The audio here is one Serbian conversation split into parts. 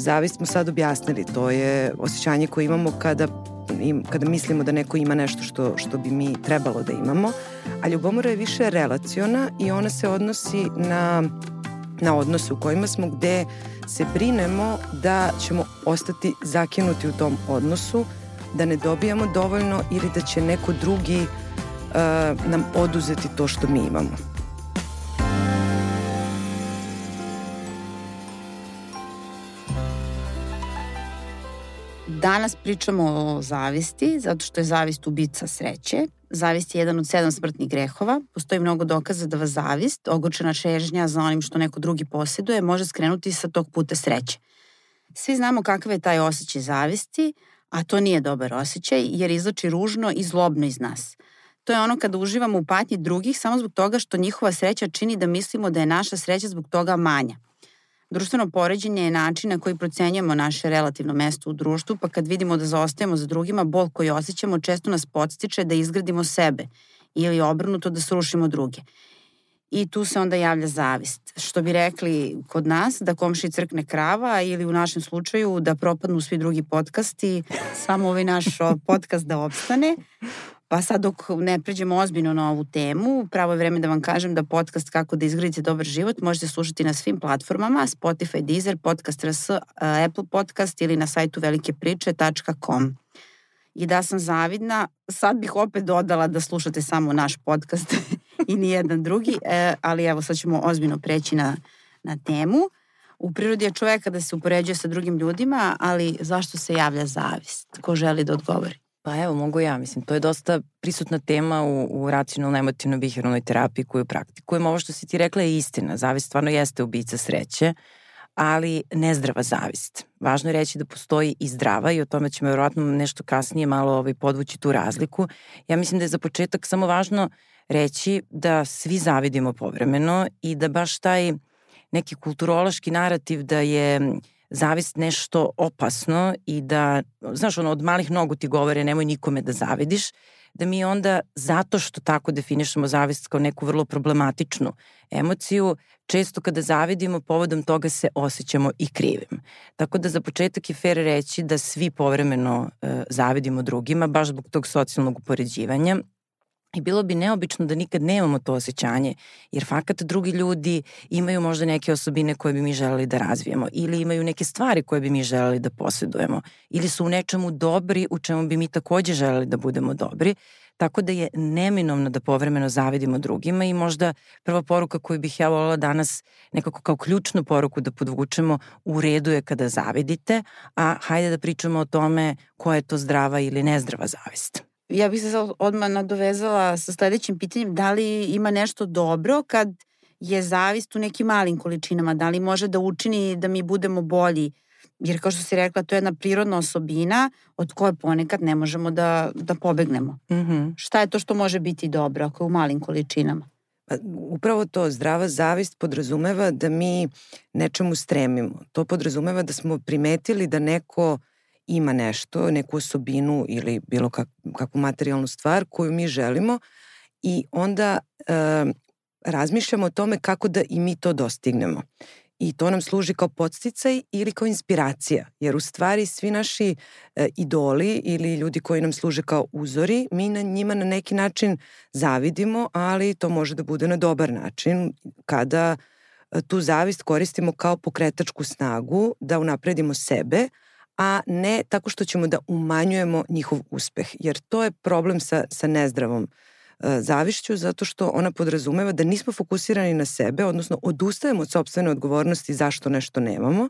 zavist smo sad objasnili, to je osjećanje koje imamo kada kada mislimo da neko ima nešto što, što bi mi trebalo da imamo, a ljubomora je više relaciona i ona se odnosi na, na odnose u kojima smo gde se brinemo da ćemo ostati zakinuti u tom odnosu, da ne dobijamo dovoljno ili da će neko drugi uh, nam oduzeti to što mi imamo. Danas pričamo o zavisti, zato što je zavist ubica sreće. Zavist je jedan od sedam smrtnih grehova. Postoji mnogo dokaza da vas zavist, ogorčena čežnja za onim što neko drugi posjeduje, može skrenuti sa tog puta sreće. Svi znamo kakav je taj osjećaj zavisti, a to nije dobar osjećaj jer izlači ružno i zlobno iz nas. To je ono kada uživamo u patnji drugih samo zbog toga što njihova sreća čini da mislimo da je naša sreća zbog toga manja. Društveno poređenje je način na koji procenjujemo naše relativno mesto u društvu, pa kad vidimo da zaostajemo za drugima, bol koji osjećamo često nas podstiče da izgradimo sebe ili obrnuto da srušimo druge. I tu se onda javlja zavist. Što bi rekli kod nas, da komši crkne krava ili u našem slučaju da propadnu svi drugi podcasti, samo ovaj naš podcast da opstane. Pa sad dok ne pređemo ozbiljno na ovu temu, pravo je vreme da vam kažem da podcast Kako da izgradite dobar život možete slušati na svim platformama, Spotify, Deezer, Podcast RS, Apple Podcast ili na sajtu velikepriče.com. I da sam zavidna, sad bih opet dodala da slušate samo naš podcast i nijedan drugi, e, ali evo sad ćemo ozbiljno preći na, na temu. U prirodi je čoveka da se upoređuje sa drugim ljudima, ali zašto se javlja zavist? Ko želi da odgovori? Pa evo, mogu ja. Mislim, to je dosta prisutna tema u, u racionalno emotivno biheralnoj terapiji koju praktikujemo. Ovo što si ti rekla je istina. Zavist stvarno jeste ubica sreće, ali nezdrava zavist. Važno je reći da postoji i zdrava i o tome ćemo vjerojatno nešto kasnije malo ovaj, podvući tu razliku. Ja mislim da je za početak samo važno reći da svi zavidimo povremeno i da baš taj neki kulturološki narativ da je zavist nešto opasno i da, znaš, ono, od malih nogu ti govore nemoj nikome da zavidiš, da mi onda, zato što tako definišemo zavist kao neku vrlo problematičnu emociju, često kada zavidimo, povodom toga se osjećamo i krivim. Tako da za početak je fair reći da svi povremeno e, zavidimo drugima, baš zbog tog socijalnog upoređivanja I bilo bi neobično da nikad nemamo to osjećanje, jer fakat drugi ljudi imaju možda neke osobine koje bi mi želeli da razvijemo ili imaju neke stvari koje bi mi želeli da posjedujemo ili su u nečemu dobri u čemu bi mi takođe želeli da budemo dobri. Tako da je neminovno da povremeno zavidimo drugima i možda prva poruka koju bih ja volila danas nekako kao ključnu poruku da podvučemo u redu je kada zavidite, a hajde da pričamo o tome koja je to zdrava ili nezdrava zavist. Ja bih se odmah nadovezala sa sledećim pitanjem, da li ima nešto dobro kad je zavist u nekim malim količinama, da li može da učini da mi budemo bolji, jer kao što si rekla, to je jedna prirodna osobina od koje ponekad ne možemo da, da pobegnemo. Mm -hmm. Šta je to što može biti dobro ako je u malim količinama? Pa, upravo to, zdrava zavist podrazumeva da mi nečemu stremimo. To podrazumeva da smo primetili da neko ima nešto, neku osobinu ili bilo kak, kakvu materijalnu stvar koju mi želimo i onda e, razmišljamo o tome kako da i mi to dostignemo. I to nam služi kao podsticaj ili kao inspiracija, jer u stvari svi naši e, idoli ili ljudi koji nam služe kao uzori, mi na njima na neki način zavidimo, ali to može da bude na dobar način kada e, tu zavist koristimo kao pokretačku snagu da unapredimo sebe, a ne tako što ćemo da umanjujemo njihov uspeh. Jer to je problem sa, sa nezdravom e, zavišću zato što ona podrazumeva da nismo fokusirani na sebe, odnosno odustajemo od sobstvene odgovornosti zašto nešto nemamo,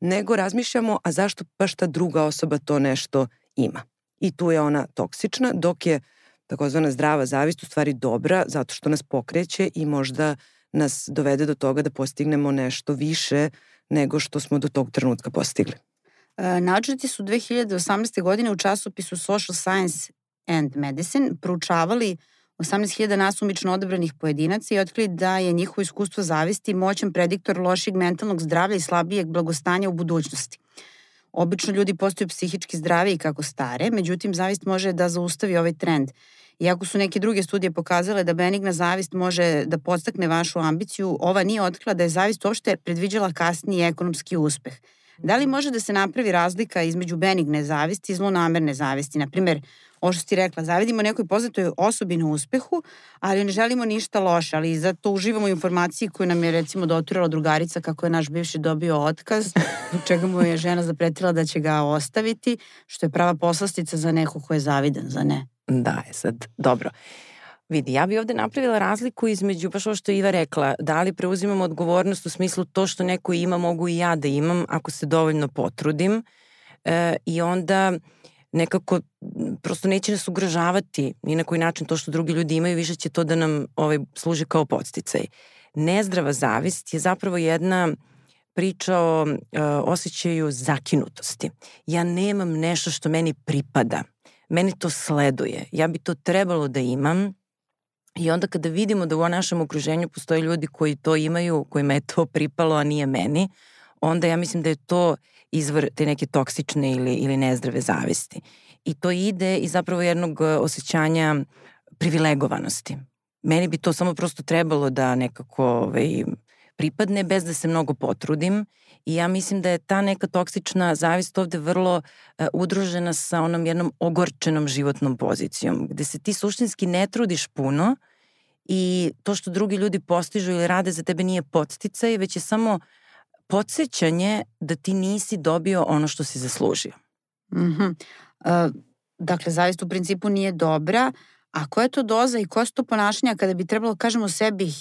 nego razmišljamo a zašto baš ta druga osoba to nešto ima. I tu je ona toksična, dok je takozvana zdrava zavist u stvari dobra zato što nas pokreće i možda nas dovede do toga da postignemo nešto više nego što smo do tog trenutka postigli. E, Naučnici su 2018. godine u časopisu Social Science and Medicine proučavali 18.000 nasumično odabranih pojedinaca i otkrili da je njihovo iskustvo zavisti moćan prediktor lošeg mentalnog zdravlja i slabijeg blagostanja u budućnosti. Obično ljudi postaju psihički zdraviji kako stare, međutim zavist može da zaustavi ovaj trend. Iako su neke druge studije pokazale da benigna zavist može da podstakne vašu ambiciju, ova nije otkrila da je zavist uopšte predviđala kasniji ekonomski uspeh – Da li može da se napravi razlika između benigne zavisti i zlonamerne zavisti? Naprimer, ovo što ti rekla, zavidimo nekoj poznatoj osobi na uspehu, ali ne želimo ništa loše, ali zato uživamo informaciji koju nam je recimo doturala drugarica kako je naš bivši dobio otkaz, zbog čega mu je žena zapretila da će ga ostaviti, što je prava poslastica za neko ko je zavidan, za ne. Da, je sad, dobro. Vidi, ja bi ovde napravila razliku između, baš ovo što je Iva rekla, da li preuzimam odgovornost u smislu to što neko ima mogu i ja da imam ako se dovoljno potrudim e, i onda nekako prosto neće nas ugrožavati ni na koji način to što drugi ljudi imaju, više će to da nam ovaj, služi kao podsticaj. Nezdrava zavist je zapravo jedna priča o uh, osjećaju zakinutosti. Ja nemam nešto što meni pripada. Meni to sleduje. Ja bi to trebalo da imam I onda kada vidimo da u našem okruženju postoje ljudi koji to imaju, kojima je to pripalo, a nije meni, onda ja mislim da je to izvor te neke toksične ili, ili nezdrave zavisti. I to ide iz zapravo jednog e, osjećanja privilegovanosti. Meni bi to samo prosto trebalo da nekako ovaj, pripadne bez da se mnogo potrudim i ja mislim da je ta neka toksična zavist ovde vrlo uh, udružena sa onom jednom ogorčenom životnom pozicijom, gde se ti suštinski ne trudiš puno i to što drugi ljudi postižu ili rade za tebe nije podsticaj, već je samo podsjećanje da ti nisi dobio ono što si zaslužio. Mm -hmm. uh, dakle, zavist u principu nije dobra, a koja je to doza i koja su to ponašanja kada bi trebalo kažemo sebi,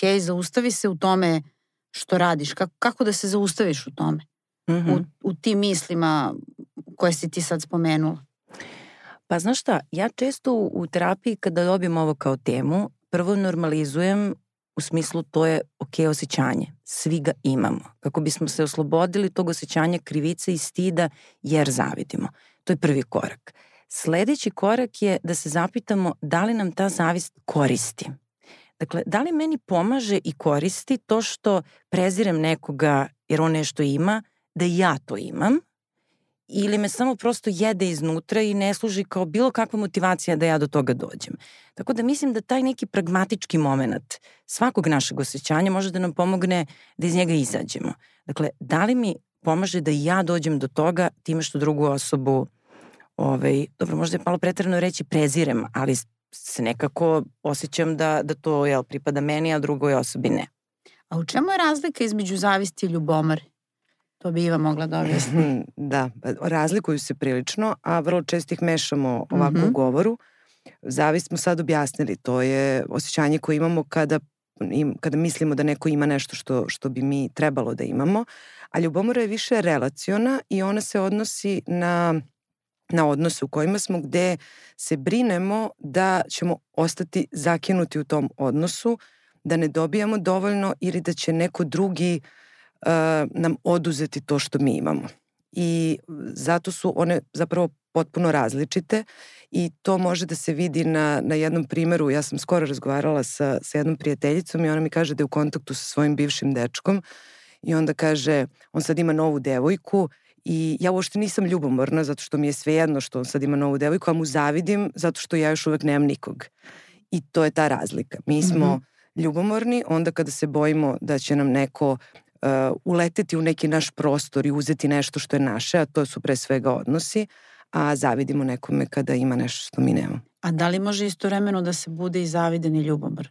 hej, zaustavi se u tome što radiš, kako, kako da se zaustaviš u tome, mm -hmm. u, u tim mislima koje si ti sad spomenula? Pa znaš šta, ja često u, u terapiji kada dobijem ovo kao temu, prvo normalizujem u smislu to je ok osjećanje. Svi ga imamo. Kako bismo se oslobodili tog osjećanja krivice i stida jer zavidimo. To je prvi korak. Sledeći korak je da se zapitamo da li nam ta zavist koristi. Dakle, da li meni pomaže i koristi to što prezirem nekoga jer on nešto ima, da ja to imam, ili me samo prosto jede iznutra i ne služi kao bilo kakva motivacija da ja do toga dođem. Tako da mislim da taj neki pragmatički moment svakog našeg osjećanja može da nam pomogne da iz njega izađemo. Dakle, da li mi pomaže da ja dođem do toga time što drugu osobu ovaj, dobro, možda je malo pretrano reći prezirem, ali se nekako osjećam da, da to jel, pripada meni, a drugoj osobi ne. A u čemu je razlika između zavisti i ljubomore? To bi Iva mogla da objasni. Da, pa razlikuju se prilično, a vrlo često ih mešamo ovako mm -hmm. u mhm. govoru. Zavist smo sad objasnili, to je osjećanje koje imamo kada, kada mislimo da neko ima nešto što, što bi mi trebalo da imamo, a ljubomora je više relaciona i ona se odnosi na na odnose u kojima smo gde se brinemo da ćemo ostati zakinuti u tom odnosu, da ne dobijamo dovoljno ili da će neko drugi uh, nam oduzeti to što mi imamo. I zato su one zapravo potpuno različite i to može da se vidi na, na jednom primeru. Ja sam skoro razgovarala sa, sa jednom prijateljicom i ona mi kaže da je u kontaktu sa svojim bivšim dečkom i onda kaže, on sad ima novu devojku i ja uopšte nisam ljubomorna zato što mi je svejedno što on sad ima novu devojku, a mu zavidim zato što ja još uvek nemam nikog. I to je ta razlika. Mi smo mm -hmm. ljubomorni onda kada se bojimo da će nam neko uh, uleteti u neki naš prostor i uzeti nešto što je naše, a to su pre svega odnosi, a zavidimo nekome kada ima nešto što mi nemamo. A da li može istovremeno da se bude i zaviden i ljubomor?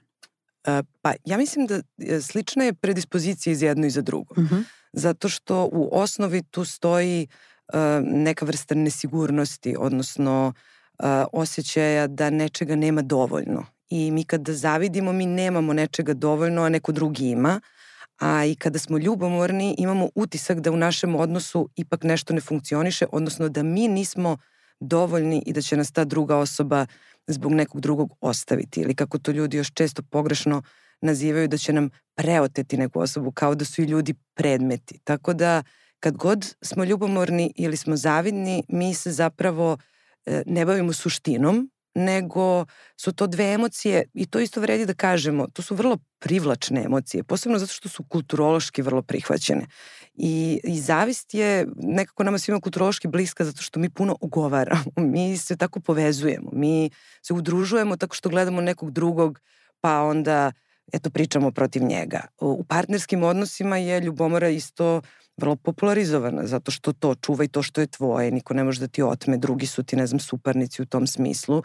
Uh, pa ja mislim da e, slična je predispozicija iz jedno i za drugo. Uh mhm. -huh. Zato što u osnovi tu stoji uh, neka vrsta nesigurnosti, odnosno uh, osjećaja da nečega nema dovoljno. I mi kada zavidimo, mi nemamo nečega dovoljno, a neko drugi ima. Uh, a i kada smo ljubomorni imamo utisak da u našem odnosu ipak nešto ne funkcioniše, odnosno da mi nismo dovoljni i da će nas ta druga osoba zbog nekog drugog ostaviti ili kako to ljudi još često pogrešno nazivaju da će nam preoteti neku osobu kao da su i ljudi predmeti. Tako da kad god smo ljubomorni ili smo zavidni, mi se zapravo e, ne bavimo suštinom, nego su to dve emocije i to isto vredi da kažemo, to su vrlo privlačne emocije, posebno zato što su kulturološki vrlo prihvaćene. I, i zavist je nekako nama svima kulturološki bliska zato što mi puno ugovaramo, mi se tako povezujemo, mi se udružujemo tako što gledamo nekog drugog, pa onda eto pričamo protiv njega. U partnerskim odnosima je ljubomora isto vrlo popularizovana, zato što to čuvaj to što je tvoje, niko ne može da ti otme, drugi su ti, ne znam, suparnici u tom smislu.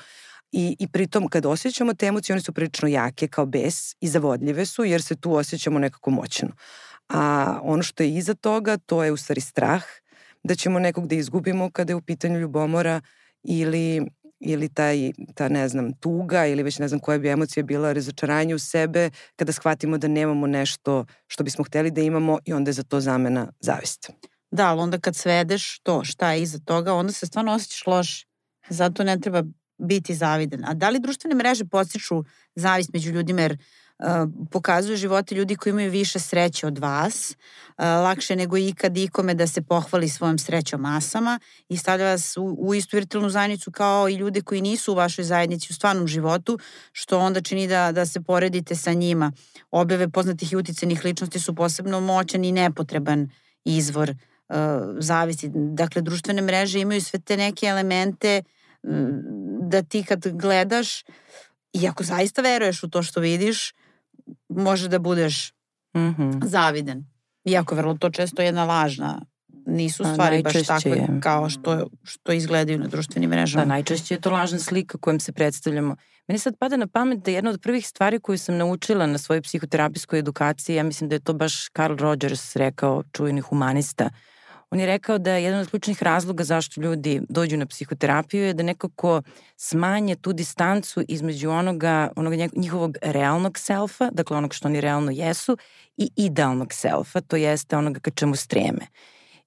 I, I pritom, kad osjećamo te emocije, one su prilično jake kao bes i zavodljive su, jer se tu osjećamo nekako moćno. A ono što je iza toga, to je u stvari strah da ćemo nekog da izgubimo kada je u pitanju ljubomora ili ili taj, ta ne znam, tuga ili već ne znam koja bi emocija bila razočaranje u sebe kada shvatimo da nemamo nešto što bismo hteli da imamo i onda je za to zamena zavist. Da, ali onda kad svedeš to šta je iza toga, onda se stvarno osjećaš loše. Zato ne treba biti zaviden. A da li društvene mreže postiču zavist među ljudima jer pokazuju živote ljudi koji imaju više sreće od vas, lakše nego ikad ikome da se pohvali svojom srećom masama i stavlja vas u, u istu virtualnu zajednicu kao i ljude koji nisu u vašoj zajednici u stvarnom životu, što onda čini da, da se poredite sa njima. Objave poznatih i uticenih ličnosti su posebno moćan i nepotreban izvor uh, zavisi. Dakle, društvene mreže imaju sve te neke elemente da ti kad gledaš i ako zaista veruješ u to što vidiš, može da budeš mm -hmm. zaviden. Iako vrlo to često jedna lažna nisu stvari baš takve je. kao što, što izgledaju na društvenim mrežama. Da, najčešće je to lažna slika kojom se predstavljamo. Meni sad pada na pamet da jedna od prvih stvari koju sam naučila na svojoj psihoterapijskoj edukaciji, ja mislim da je to baš Carl Rogers rekao, čujeni humanista, uh, On je rekao da jedan od ključnih razloga zašto ljudi dođu na psihoterapiju je da nekako smanje tu distancu između onoga, onoga njihovog realnog selfa, dakle onog što oni realno jesu, i idealnog selfa, to jeste onoga ka čemu streme.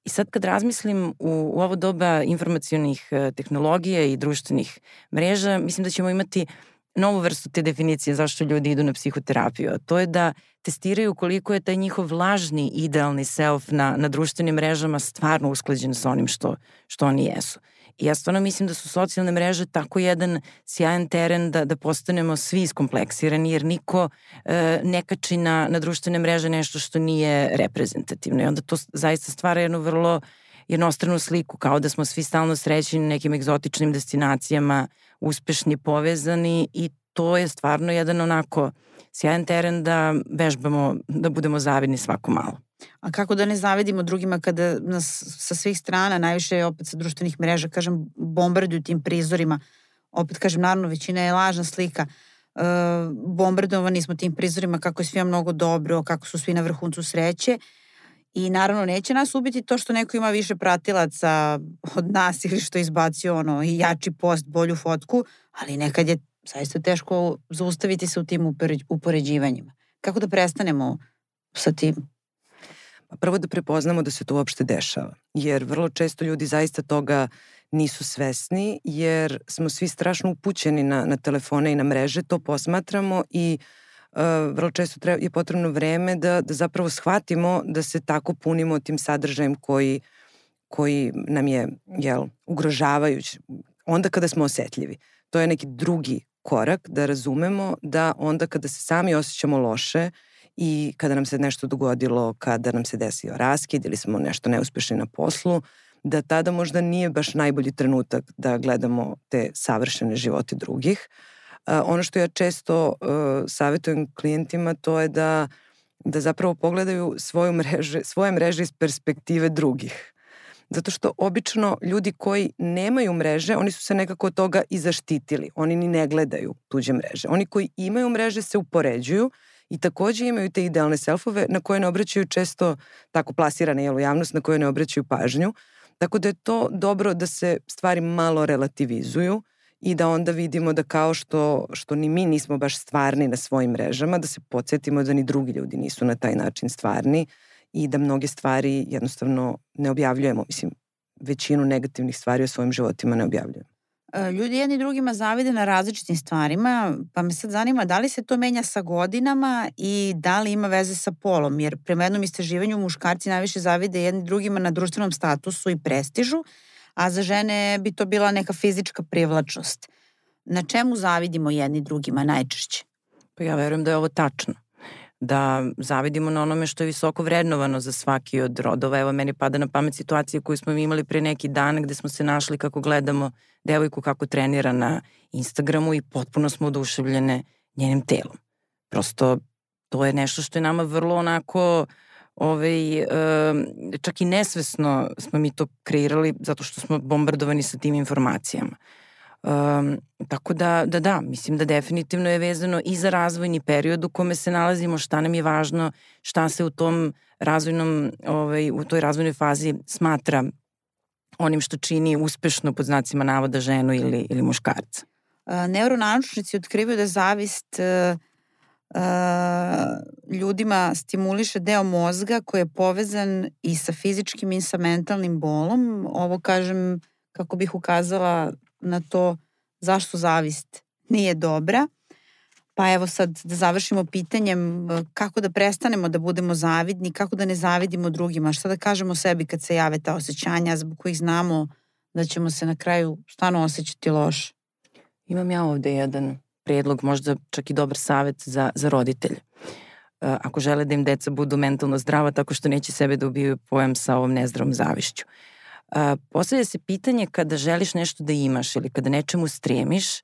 I sad kad razmislim u, u ovo doba informacijonih eh, tehnologija i društvenih mreža, mislim da ćemo imati uh, novu vrstu te definicije zašto ljudi idu na psihoterapiju, a to je da testiraju koliko je taj njihov lažni idealni self na, na društvenim mrežama stvarno usklađen sa onim što, što oni jesu. I ja stvarno mislim da su socijalne mreže tako jedan sjajan teren da, da postanemo svi iskompleksirani, jer niko e, ne kači na, na društvene mreže nešto što nije reprezentativno. I onda to zaista stvara jednu vrlo jednostranu sliku, kao da smo svi stalno srećeni na nekim egzotičnim destinacijama, uspešni, povezani i to je stvarno jedan onako sjajan teren da vežbamo, da budemo zavidni svako malo. A kako da ne zavidimo drugima kada nas sa svih strana, najviše opet sa društvenih mreža, kažem, bombarduju tim prizorima. Opet kažem, naravno, većina je lažna slika. E, bombardovani smo tim prizorima kako je svima mnogo dobro, kako su svi na vrhuncu sreće. I naravno neće nas ubiti to što neko ima više pratilaca od nas ili što izbacio ono i jači post, bolju fotku, ali nekad je zaista teško zaustaviti se u tim upoređivanjima. Kako da prestanemo sa tim? Pa prvo da prepoznamo da se to uopšte dešava, jer vrlo često ljudi zaista toga nisu svesni, jer smo svi strašno upućeni na, na telefone i na mreže, to posmatramo i uh, vrlo često treba, je potrebno vreme da, da zapravo shvatimo da se tako punimo tim sadržajem koji, koji nam je jel, ugrožavajuć onda kada smo osetljivi. To je neki drugi korak da razumemo da onda kada se sami osjećamo loše i kada nam se nešto dogodilo, kada nam se desio raskid ili smo nešto neuspešni na poslu, da tada možda nije baš najbolji trenutak da gledamo te savršene živote drugih, uh, ono što ja često uh, savjetujem klijentima to je da, da zapravo pogledaju svoju mreže, svoje mreže iz perspektive drugih. Zato što obično ljudi koji nemaju mreže, oni su se nekako od toga i zaštitili. Oni ni ne gledaju tuđe mreže. Oni koji imaju mreže se upoređuju i takođe imaju te idealne selfove na koje ne obraćaju često tako plasirane jel, u javnost, na koje ne obraćaju pažnju. Tako da je to dobro da se stvari malo relativizuju i da onda vidimo da kao što, što ni mi nismo baš stvarni na svojim mrežama, da se podsjetimo da ni drugi ljudi nisu na taj način stvarni i da mnoge stvari jednostavno ne objavljujemo. Mislim, većinu negativnih stvari o svojim životima ne objavljujemo. E, ljudi jedni drugima zavide na različitim stvarima, pa me sad zanima da li se to menja sa godinama i da li ima veze sa polom, jer prema jednom istraživanju muškarci najviše zavide jedni drugima na društvenom statusu i prestižu, a za žene bi to bila neka fizička privlačnost. Na čemu zavidimo jedni drugima najčešće? Pa ja verujem da je ovo tačno da zavidimo na onome što je visoko vrednovano za svaki od rodova. Evo, meni pada na pamet situacije koju smo imali pre neki dan gde smo se našli kako gledamo devojku kako trenira na Instagramu i potpuno smo oduševljene njenim telom. Prosto to je nešto što je nama vrlo onako ovaj, čak i nesvesno smo mi to kreirali zato što smo bombardovani sa tim informacijama. Um, tako da, da, da, mislim da definitivno je vezano i za razvojni period u kome se nalazimo, šta nam je važno, šta se u tom razvojnom, ovaj, u toj razvojnoj fazi smatra onim što čini uspešno pod znacima navoda ženu ili, ili muškarca. Neuronaučnici otkrivaju da zavist uh, ljudima stimuliše deo mozga koji je povezan i sa fizičkim i sa mentalnim bolom. Ovo kažem kako bih ukazala na to zašto zavist nije dobra. Pa evo sad da završimo pitanjem kako da prestanemo da budemo zavidni, kako da ne zavidimo drugima, šta da kažemo sebi kad se jave ta osjećanja zbog kojih znamo da ćemo se na kraju stano osjećati loše. Imam ja ovde jedan predlog, možda čak i dobar savet za, za roditelje. Ako žele da im deca budu mentalno zdrava tako što neće sebe da ubiju pojam sa ovom nezdravom zavišću. Postavlja se pitanje kada želiš nešto da imaš ili kada nečemu stremiš,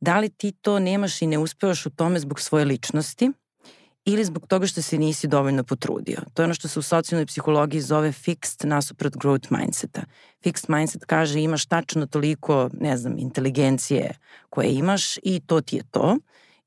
da li ti to nemaš i ne uspevaš u tome zbog svoje ličnosti ili zbog toga što se nisi dovoljno potrudio. To je ono što se u socijalnoj psihologiji zove fixed nasuprot growth mindseta. Fixed mindset kaže imaš tačno toliko, ne znam, inteligencije koje imaš i to ti je to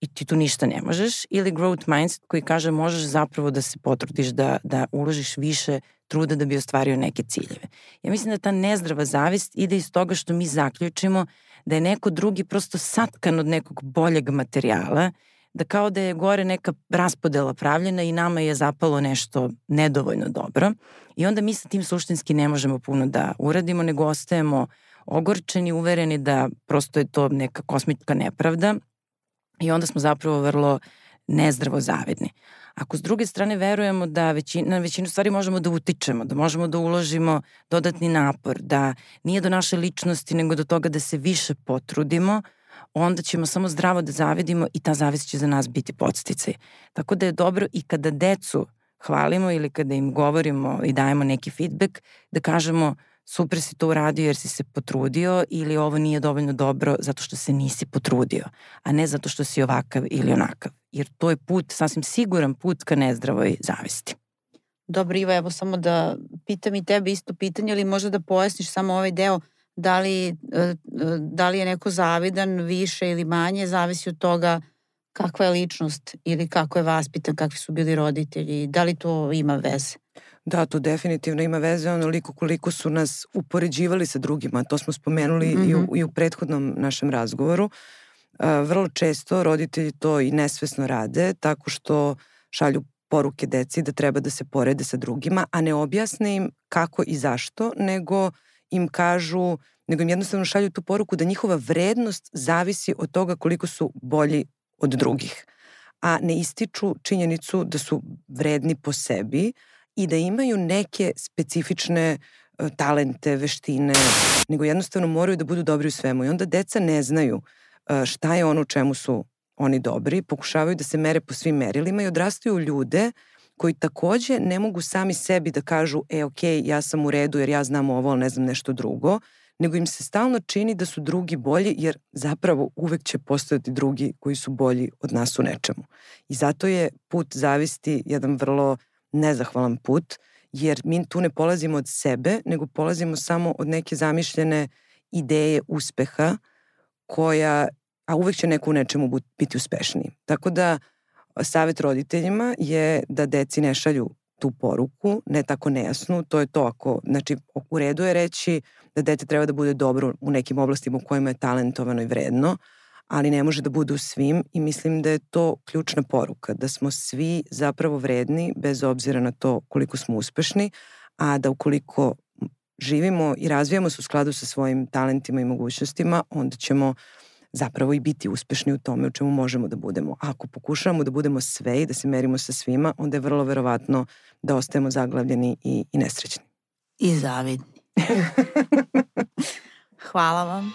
i ti tu ništa ne možeš ili growth mindset koji kaže možeš zapravo da se potrudiš da, da uložiš više truda da bi ostvario neke ciljeve. Ja mislim da ta nezdrava zavist ide iz toga što mi zaključimo da je neko drugi prosto satkan od nekog boljeg materijala, da kao da je gore neka raspodela pravljena i nama je zapalo nešto nedovoljno dobro i onda mi sa tim suštinski ne možemo puno da uradimo, nego ostajemo ogorčeni, uvereni da prosto je to neka kosmička nepravda i onda smo zapravo vrlo nezdravo zavidni. Ako s druge strane verujemo da većina, na većinu stvari možemo da utičemo, da možemo da uložimo dodatni napor, da nije do naše ličnosti nego do toga da se više potrudimo, onda ćemo samo zdravo da zavidimo i ta zavist će za nas biti podsticaj. Tako da je dobro i kada decu hvalimo ili kada im govorimo i dajemo neki feedback, da kažemo super si to uradio jer si se potrudio ili ovo nije dovoljno dobro zato što se nisi potrudio, a ne zato što si ovakav ili onakav. Jer to je put, sasvim siguran put ka nezdravoj zavisti. Dobro Iva, evo samo da pitam i tebe isto pitanje ili možda da pojasniš samo ovaj deo da li, e, e, da li je neko zavidan više ili manje, zavisi od toga kakva je ličnost ili kako je vaspitan, kakvi su bili roditelji, da li to ima veze? Da, to definitivno ima veze onoliko koliko su nas upoređivali sa drugima. To smo spomenuli mm -hmm. i, u, mhm. i u prethodnom našem razgovoru. Uh, vrlo često roditelji to i nesvesno rade tako što šalju poruke deci da treba da se porede sa drugima, a ne objasne im kako i zašto, nego im kažu, nego im jednostavno šalju tu poruku da njihova vrednost zavisi od toga koliko su bolji od drugih, a ne ističu činjenicu da su vredni po sebi, i da imaju neke specifične e, talente, veštine, nego jednostavno moraju da budu dobri u svemu. I onda deca ne znaju e, šta je ono u čemu su oni dobri, pokušavaju da se mere po svim merilima i odrastaju ljude koji takođe ne mogu sami sebi da kažu, e, ok, ja sam u redu jer ja znam ovo, ali ne znam nešto drugo, nego im se stalno čini da su drugi bolji, jer zapravo uvek će postojati drugi koji su bolji od nas u nečemu. I zato je put zavisti jedan vrlo nezahvalan put, jer mi tu ne polazimo od sebe, nego polazimo samo od neke zamišljene ideje uspeha koja, a uvek će neko u nečemu biti uspešniji. Tako da savet roditeljima je da deci ne šalju tu poruku, ne tako nejasnu, to je to ako, znači u redu je reći da dete treba da bude dobro u nekim oblastima u kojima je talentovano i vredno, ali ne može da bude u svim i mislim da je to ključna poruka, da smo svi zapravo vredni bez obzira na to koliko smo uspešni, a da ukoliko živimo i razvijamo se u skladu sa svojim talentima i mogućnostima, onda ćemo zapravo i biti uspešni u tome u čemu možemo da budemo. A ako pokušavamo da budemo sve i da se merimo sa svima, onda je vrlo verovatno da ostajemo zaglavljeni i, i nesrećni. I zavidni. Hvala vam.